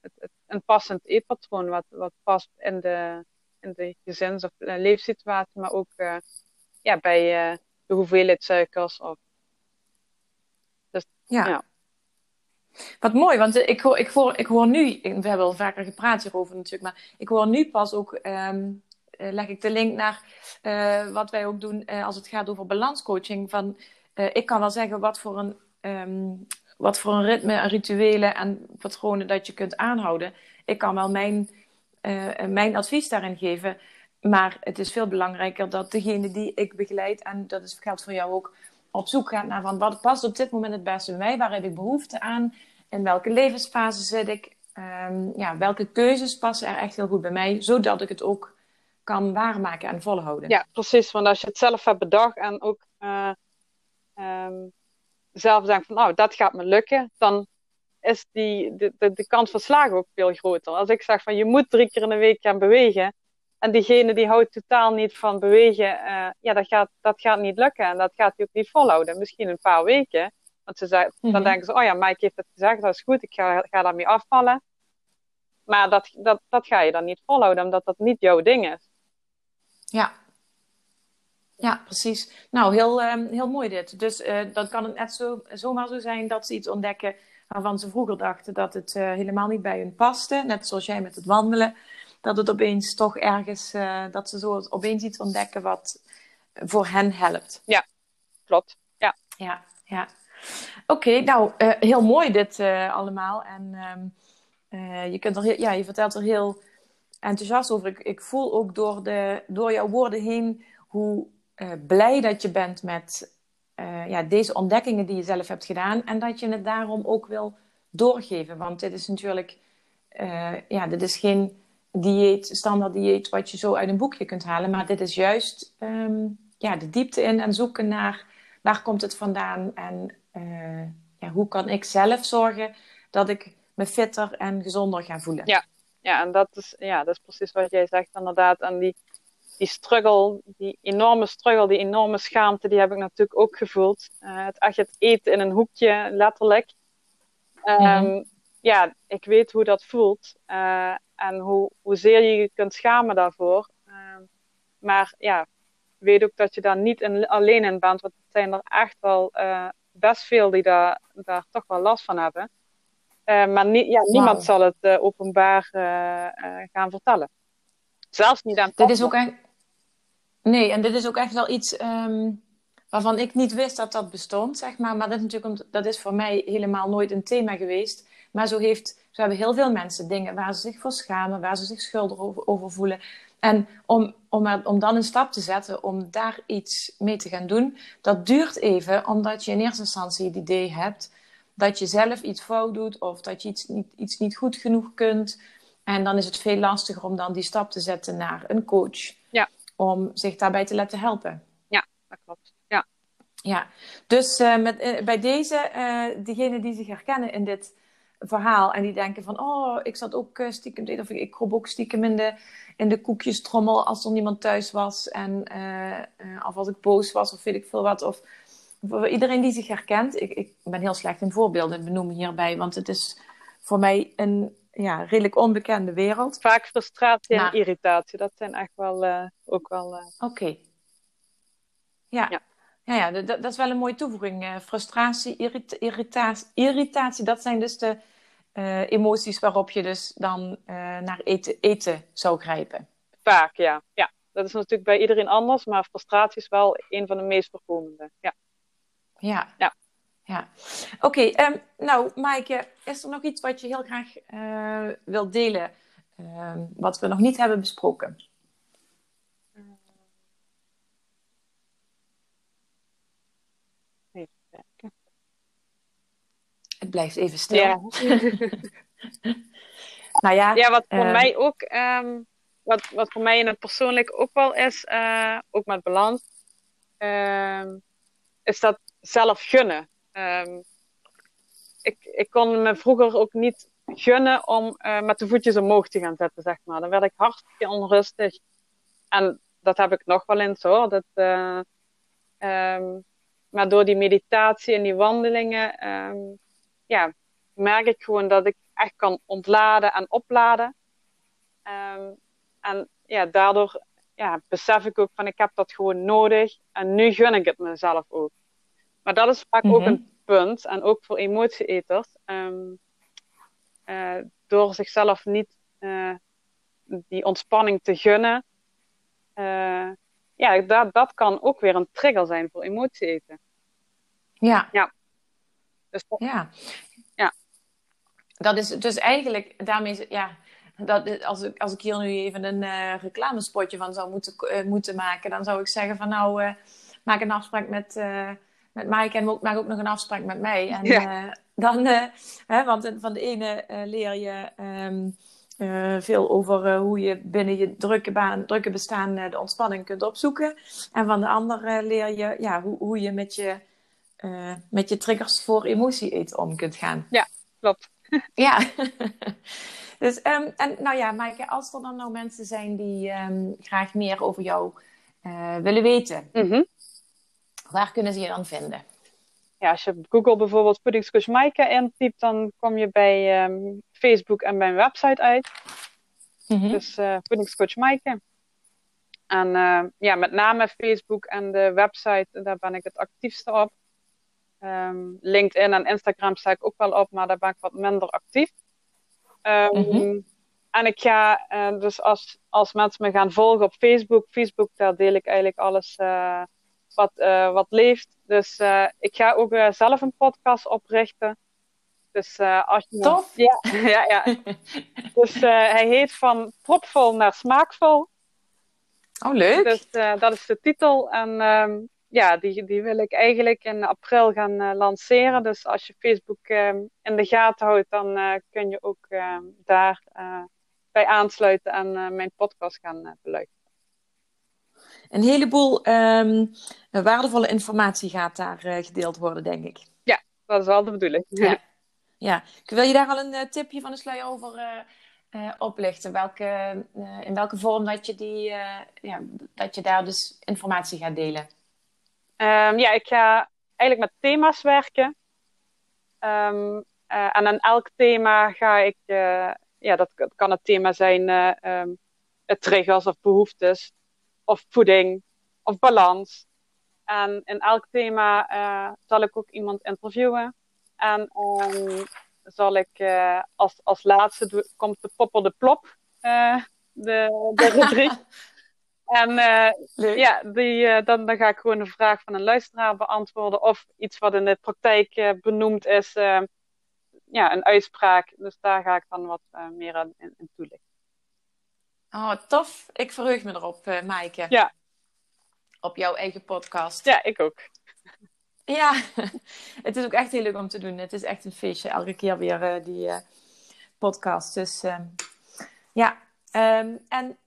het, het, een passend eetpatroon wat, wat past in de, in de gezins- of uh, leefsituatie, maar ook ja, bij de hoeveelheid suikers. Of... Dus, ja. ja. Wat mooi, want ik hoor, ik, hoor, ik hoor nu, we hebben al vaker gepraat hierover natuurlijk, maar ik hoor nu pas ook um, uh, leg ik de link naar uh, wat wij ook doen uh, als het gaat over balanscoaching. Van, ik kan wel zeggen wat voor een, um, wat voor een ritme en rituelen en patronen dat je kunt aanhouden. Ik kan wel mijn, mijn advies daarin geven. Maar het is veel belangrijker dat degene die ik begeleid, en dat is, geldt voor jou ook, op zoek gaat naar van wat past op dit moment het beste bij mij, waar heb ik behoefte aan, in welke levensfase zit ik, um, ja, welke keuzes passen er echt heel goed bij mij, zodat ik het ook kan waarmaken en volhouden. Ja, precies. Want als je het zelf hebt bedacht en ook uh, um, zelf denkt van nou, dat gaat me lukken, dan is die, de, de, de kans van slagen ook veel groter. Als ik zeg van je moet drie keer in de week gaan bewegen, en diegene die houdt totaal niet van bewegen, uh, ja, dat gaat, dat gaat niet lukken. En dat gaat hij ook niet volhouden. Misschien een paar weken. Want ze zeggen, mm -hmm. dan denken ze, oh ja, Mike heeft het gezegd, dat is goed, ik ga, ga daarmee afvallen. Maar dat, dat, dat ga je dan niet volhouden, omdat dat niet jouw ding is. Ja. Ja, precies. Nou, heel, um, heel mooi dit. Dus uh, dan kan het net zo, zomaar zo zijn dat ze iets ontdekken waarvan ze vroeger dachten dat het uh, helemaal niet bij hun paste. Net zoals jij met het wandelen. Dat het opeens toch ergens, uh, dat ze zo opeens iets ontdekken wat voor hen helpt. Ja, klopt. Ja. Ja, ja. Oké, okay, nou, heel mooi dit allemaal. En um, je, kunt er, ja, je vertelt er heel enthousiast over. Ik, ik voel ook door, de, door jouw woorden heen hoe uh, blij dat je bent met uh, ja, deze ontdekkingen die je zelf hebt gedaan. En dat je het daarom ook wil doorgeven. Want dit is natuurlijk uh, ja, dit is geen dieet, standaard dieet wat je zo uit een boekje kunt halen. Maar dit is juist um, ja, de diepte in en zoeken naar waar komt het vandaan en ja, hoe kan ik zelf zorgen dat ik me fitter en gezonder ga voelen. Ja, ja en dat is, ja, dat is precies wat jij zegt inderdaad. En die, die struggle, die enorme struggle, die enorme schaamte, die heb ik natuurlijk ook gevoeld. Uh, het echt het eten in een hoekje, letterlijk. Um, Ja, ik weet hoe dat voelt. Uh, en hoe, hoezeer je je kunt schamen daarvoor. Uh, maar ja, weet ook dat je daar niet in, alleen in bent. Want het zijn er echt wel uh, best veel die daar, daar toch wel last van hebben. maar ja, niemand zal het openbaar gaan vertellen. Zelfs niet aan Dit is ook echt Nee, en dit is ook echt wel iets ehm, waarvan ik niet wist dat dat bestond, zeg maar. Maar dat is natuurlijk, dat is voor mij helemaal nooit een thema geweest. Maar zo, heeft, zo hebben heel veel mensen dingen waar ze zich voor schamen, waar ze zich schuldig over, over voelen. En om, om, om dan een stap te zetten om daar iets mee te gaan doen, dat duurt even, omdat je in eerste instantie het idee hebt dat je zelf iets fout doet of dat je iets niet, iets niet goed genoeg kunt. En dan is het veel lastiger om dan die stap te zetten naar een coach. Ja om zich daarbij te laten helpen. Ja, dat klopt. Ja, ja. dus uh, met, uh, bij deze, uh, diegenen die zich herkennen in dit verhaal en die denken van, oh, ik zat ook stiekem, of ik, ik kroop ook stiekem in de, in de koekjestrommel als er niemand thuis was en of als ik boos was of weet ik veel wat. Of, voor iedereen die zich herkent, ik, ik ben heel slecht in voorbeelden benoemen hierbij, want het is voor mij een ja, redelijk onbekende wereld. Vaak frustratie en irritatie, dat zijn echt wel uh, ook wel. Uh... Oké. Ja. ja. Ja, ja dat, dat, is wel een mooie toevoeging. Uh, frustratie, irrit irritatie, irritatie, dat zijn dus de emoties waarop je dus dan naar eten, eten zou grijpen. Vaak, ja. ja. Dat is natuurlijk bij iedereen anders, maar frustratie is wel een van de meest voorkomende. Ja. Ja. ja ja. Oké, ehm, nou Maaike, is er nog iets wat je heel graag uh, wilt delen, uh, wat we nog niet hebben besproken? Even kijken. Het blijft even stil. Ja. *laughs* nou ja, ja wat voor uh, mij ook, um, wat, wat voor mij in het persoonlijk ook wel is, uh, ook met balans, ehm, is dat zelf gunnen. Um, ik, ik kon me vroeger ook niet gunnen om uh, met de voetjes omhoog te gaan zetten, zeg maar. Dan werd ik hartstikke onrustig. En dat heb ik nog wel eens hoor. Dat, uh, um, maar door die meditatie en die wandelingen, um, ja, merk ik gewoon dat ik echt kan ontladen en opladen. en ja, daardoor ja, besef ik ook van ik heb dat gewoon nodig. En nu gun ik het mezelf ook. Maar dat is vaak ook mhm. een punt, en ook voor emotieeters, um, uh, door zichzelf niet uh, die ontspanning te gunnen, uh, ja, dat, dat kan ook weer een trigger zijn voor emotieeten. Ja. Ja. Dus ja. ja. Dat is dus eigenlijk, daarmee, ja, dat, als, ik, als ik hier nu even een uh, reclamespotje van zou moeten, uh, moeten maken, dan zou ik zeggen van nou, uh, maak een afspraak met, met Maaike en maak ook nog een afspraak met mij. En ja. dan, hè, want van de ene leer je um, veel over hoe je binnen je drukke, baan, drukke bestaan de ontspanning kunt opzoeken. En van de andere leer je ja, hoe, hoe je met je, met je triggers voor emotie eten om kunt gaan. Ja, klopt. *laughs* ja. *laughs* Dus, um, en nou ja, Maaike, als er dan nou mensen zijn die um, graag meer over jou willen weten, mm -hmm. Waar kunnen ze je dan vinden? Ja, als je op Google bijvoorbeeld Puddingscoach Maaike intypt, dan kom je bij um, Facebook en mijn website uit. Mm -hmm. Dus uh, Maaike. En uh, ja, met name Facebook en de website, daar ben ik het actiefste op. LinkedIn en Instagram sta ik ook wel op, maar daar ben ik wat minder actief. Um, mm -hmm. En ik ga, uh, dus als, als mensen me gaan volgen op Facebook, Facebook, daar deel ik eigenlijk alles uh, wat, uh, wat leeft. Dus ik ga ook zelf een podcast oprichten. Dus als je. Tof! Ja, *laughs* ja, ja. dus hij heet van propvol naar smaakvol. Oh, leuk! Dus dat is de titel. En um, ja, die, die wil ik eigenlijk in april gaan uh, lanceren. Dus als je Facebook uh, in de gaten houdt, dan uh, kun je ook daar bij aansluiten en mijn podcast gaan beluisteren. Een heleboel ehm, waardevolle informatie gaat daar gedeeld worden, denk ik. Ja, dat is wel de bedoeling. Ja. *laughs* ja. Wil je daar al een tipje van de sluier over oplichten? Welke, in welke vorm dat je, die, ja, dat je daar dus informatie gaat delen? Um, ja, ik ga eigenlijk met thema's werken. Um, uh, en aan elk thema ga ik, uh, ja, dat, kan het thema zijn uh, um, triggers of behoeftes, of voeding, of balans. En in elk thema zal ik ook iemand interviewen. En zal ik als, als laatste komt de popper de plop, de, de *laughs* rubriek. En ja, die, dan, dan ga ik gewoon een vraag van een luisteraar beantwoorden. Of iets wat in de praktijk benoemd is. ja, een uitspraak. Dus daar ga ik dan wat meer aan in, in, toelichten. Oh, tof. Ik verheug me erop, uh, Maaike. Ja. Op jouw eigen podcast. Ja, ik ook. Ja, *laughs* het is ook echt heel leuk om te doen. Het is echt een feestje. Elke keer weer die podcast. Dus ehm, ja. Um, en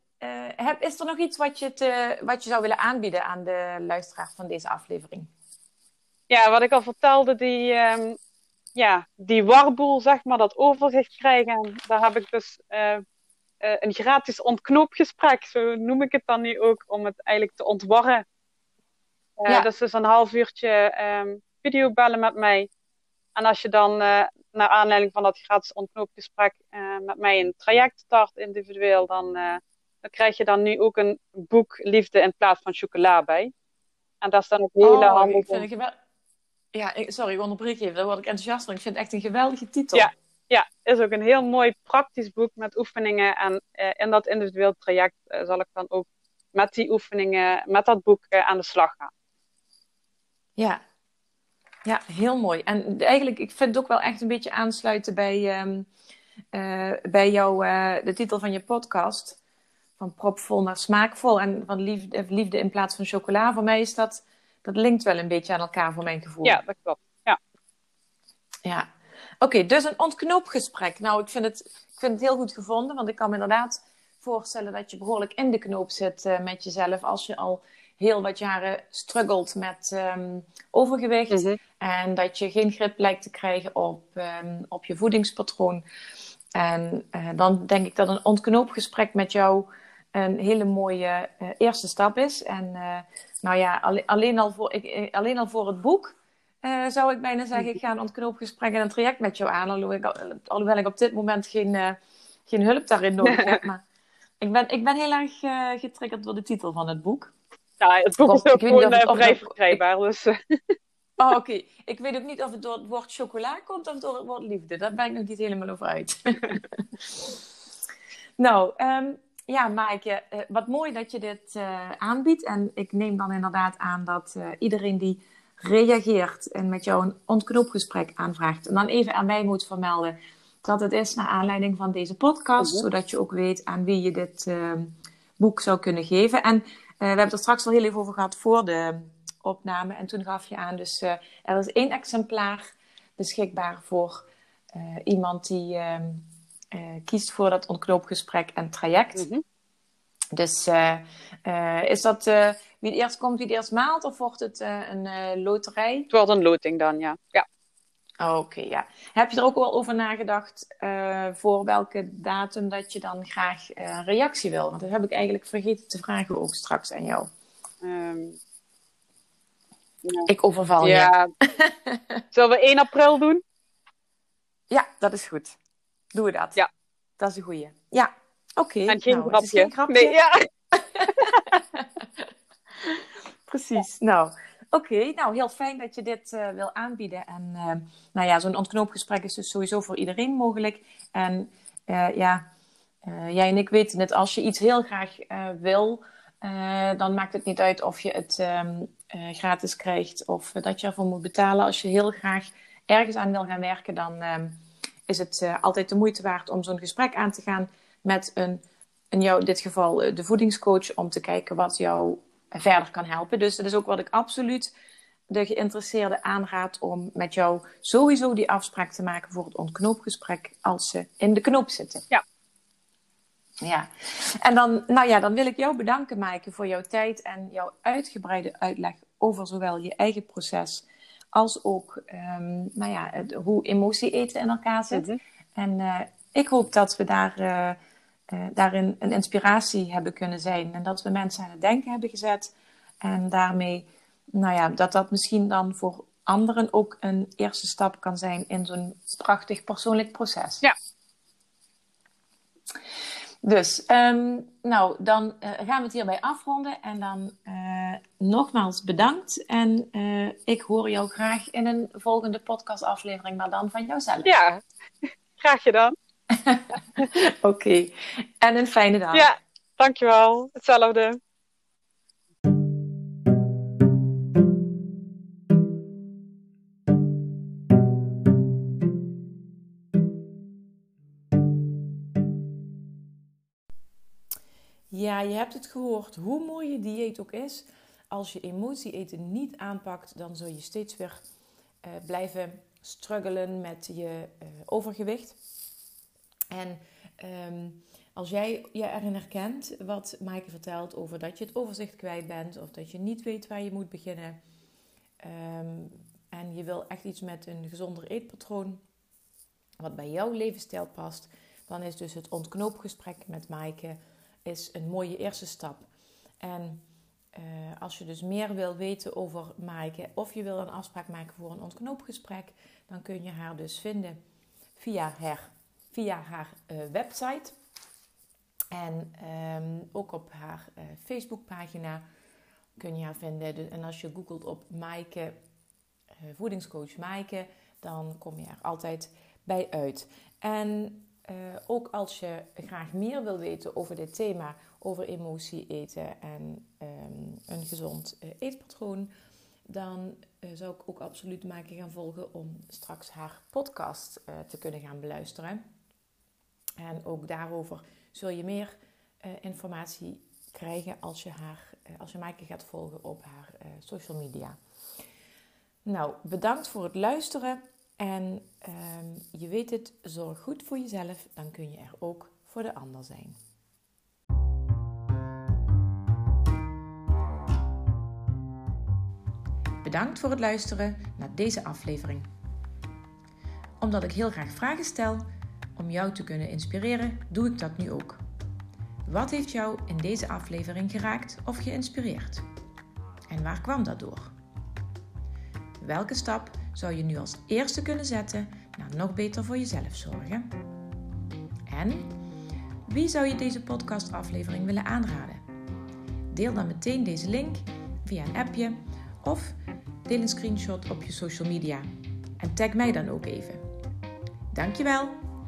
heb, is er nog iets wat je, te, wat je zou willen aanbieden aan de luisteraar van deze aflevering? Ja, wat ik al vertelde, die, um, ja, die warboel, zeg maar, dat overzicht krijgen. Daar heb ik dus uh, uh, een gratis ontknoopgesprek, zo noem ik het dan nu ook, om het eigenlijk te ontwarren. Ja. Dat is dus een half uurtje um, videobellen met mij. En als je dan naar aanleiding van dat gratis ontknoopgesprek met mij een traject start individueel, dan dan krijg je dan nu ook een boek Liefde in plaats van chocola bij. En dat is dan ook hele oh, handig. Ik vind Ja, sorry, ik onderbreek even. Daar word ik enthousiast van. Ik vind het echt een geweldige titel. Ja, ja is ook een heel mooi praktisch boek met oefeningen. En uh, in dat individueel traject uh, zal ik dan ook met die oefeningen, met dat boek uh, aan de slag gaan. Ja. ja, heel mooi. En eigenlijk, ik vind het ook wel echt een beetje aansluiten bij, um, bij jouw, de titel van je podcast van propvol naar smaakvol en van liefde, liefde in plaats van chocola. Voor mij is dat, dat linkt wel een beetje aan elkaar voor mijn gevoel. Ja, dat klopt. Ja. Ja. Oké, dus een ontknoopgesprek. Nou, ik vind, het, ik vind het heel goed gevonden, want ik kan me inderdaad voorstellen dat je behoorlijk in de knoop zit uh, met jezelf als je al heel wat jaren struggelt met um, overgewicht mm-hmm. en dat je geen grip lijkt te krijgen op, um, op je voedingspatroon. En uh, dan denk ik dat een ontknoopgesprek met jou een hele mooie uh, eerste stap is. En nou ja, alleen, alleen, al voor, ik, eh, alleen al voor het boek uh, zou ik bijna zeggen, ik ga een ontknoopgesprek en een traject met jou aan. Alhoewel ik, alhoewel ik op dit moment geen, geen hulp daarin nodig heb. *laughs* Maar ik ben, ik ben heel erg getriggerd door de titel van het boek. Ja, het boek is ook gewoon vrij verkrijgbaar. Dus. Oh, oké. Ik weet ook niet of het door het woord chocola komt of door het woord liefde. Daar ben ik nog niet helemaal over uit. *laughs* nou, um, ja, Maaike, uh, wat mooi dat je dit uh, aanbiedt. En ik neem dan inderdaad aan dat uh, iedereen die reageert en met jou een ontknoopgesprek aanvraagt, en dan even aan mij moet vermelden dat het is naar aanleiding van deze podcast, mhm. zodat je ook weet aan wie je dit ehm, boek zou kunnen geven. En we hebben het er straks al heel even over gehad voor de opname. En toen gaf je aan, dus er is één exemplaar beschikbaar voor iemand die ehm, kiest voor dat ontknoopgesprek en traject. Mhm. Dus uh, uh, is dat wie het eerst komt, wie het eerst maalt, of wordt het een loterij? Het wordt een loting dan, ja. ja. Oké, ja. Heb je er ook al over nagedacht voor welke datum dat je dan graag reactie wil? Want dat heb ik eigenlijk vergeten te vragen ook straks aan jou. Um, ja. Ik overval ja. je. Zullen we 1 april doen? Ja, dat is goed. Doen we dat? Ja. Dat is een goeie. Ja, oké. En geen, nou, grapje. geen grapje. Nee, ja. *laughs* Precies. Nou, oké. Nou, heel fijn dat je dit uh, wil aanbieden. En uh, nou ja, zo'n ontknoopgesprek is dus sowieso voor iedereen mogelijk. En uh, ja, jij en ik weten het. Als je iets heel graag wil, dan maakt het niet uit of je het um, gratis krijgt of dat je ervoor moet betalen. Als je heel graag ergens aan wil gaan werken, dan um, is het altijd de moeite waard om zo'n gesprek aan te gaan met een, in jou, dit geval uh, de voedingscoach, om te kijken wat jou verder kan helpen. Dus dat is ook wat ik absoluut de geïnteresseerde aanraad om met jou sowieso die afspraak te maken voor het ontknoopgesprek als ze in de knoop zitten. Ja. Ja, en dan, nou ja, dan wil ik jou bedanken, Maaike, voor jouw tijd en jouw uitgebreide uitleg over zowel je eigen proces als ook um, nou ja, het, hoe emotie eten in elkaar zit. Mhm. En uh, ik hoop dat we daar, uh, uh, daarin een inspiratie hebben kunnen zijn en dat we mensen aan het denken hebben gezet. En daarmee, nou ja, dat dat misschien dan voor anderen ook een eerste stap kan zijn in zo'n prachtig persoonlijk proces. Ja. Dus, um, nou, dan uh, gaan we het hierbij afronden. En dan uh, nogmaals bedankt. En uh, ik hoor jou graag in een volgende podcastaflevering, maar dan van jouzelf. Ja, graag gedaan. *laughs* Oké, okay. en een fijne dag. Ja, dankjewel. Hetzelfde. Ja, je hebt het gehoord. Hoe mooi je dieet ook is, als je emotie eten niet aanpakt, dan zul je steeds weer uh, blijven struggelen met je uh, overgewicht. En um, als jij je erin herkent wat Maaike vertelt over dat je het overzicht kwijt bent of dat je niet weet waar je moet beginnen um, en je wil echt iets met een gezonder eetpatroon wat bij jouw levensstijl past, dan is dus het ontknoopgesprek met Maaike is een mooie eerste stap. En uh, als je dus meer wil weten over Maaike of je wil een afspraak maken voor een ontknoopgesprek, dan kun je haar dus vinden via haar, via haar uh, website. En um, ook op haar uh, Facebookpagina kun je haar vinden. En als je googelt op Maaike, voedingscoach Maaike, dan kom je er altijd bij uit. En ook als je graag meer wil weten over dit thema, over emotie eten en um, een gezond eetpatroon, dan zou ik ook absoluut maken gaan volgen om straks haar podcast te kunnen gaan beluisteren. En ook daarover zul je meer informatie krijgen als je, haar, als je Maaike gaat volgen op haar social media. Nou, bedankt voor het luisteren. En um, je weet het, zorg goed voor jezelf, dan kun je er ook voor de ander zijn. Bedankt voor het luisteren naar deze aflevering. Omdat ik heel graag vragen stel om jou te kunnen inspireren, doe ik dat nu ook. Wat heeft jou in deze aflevering geraakt of geïnspireerd? En waar kwam dat door? Welke stap zou je nu als eerste kunnen zetten naar nog beter voor jezelf zorgen? En wie zou je deze podcastaflevering willen aanraden? Deel dan meteen deze link via een appje of deel een screenshot op je social media en tag mij dan ook even. Dankjewel,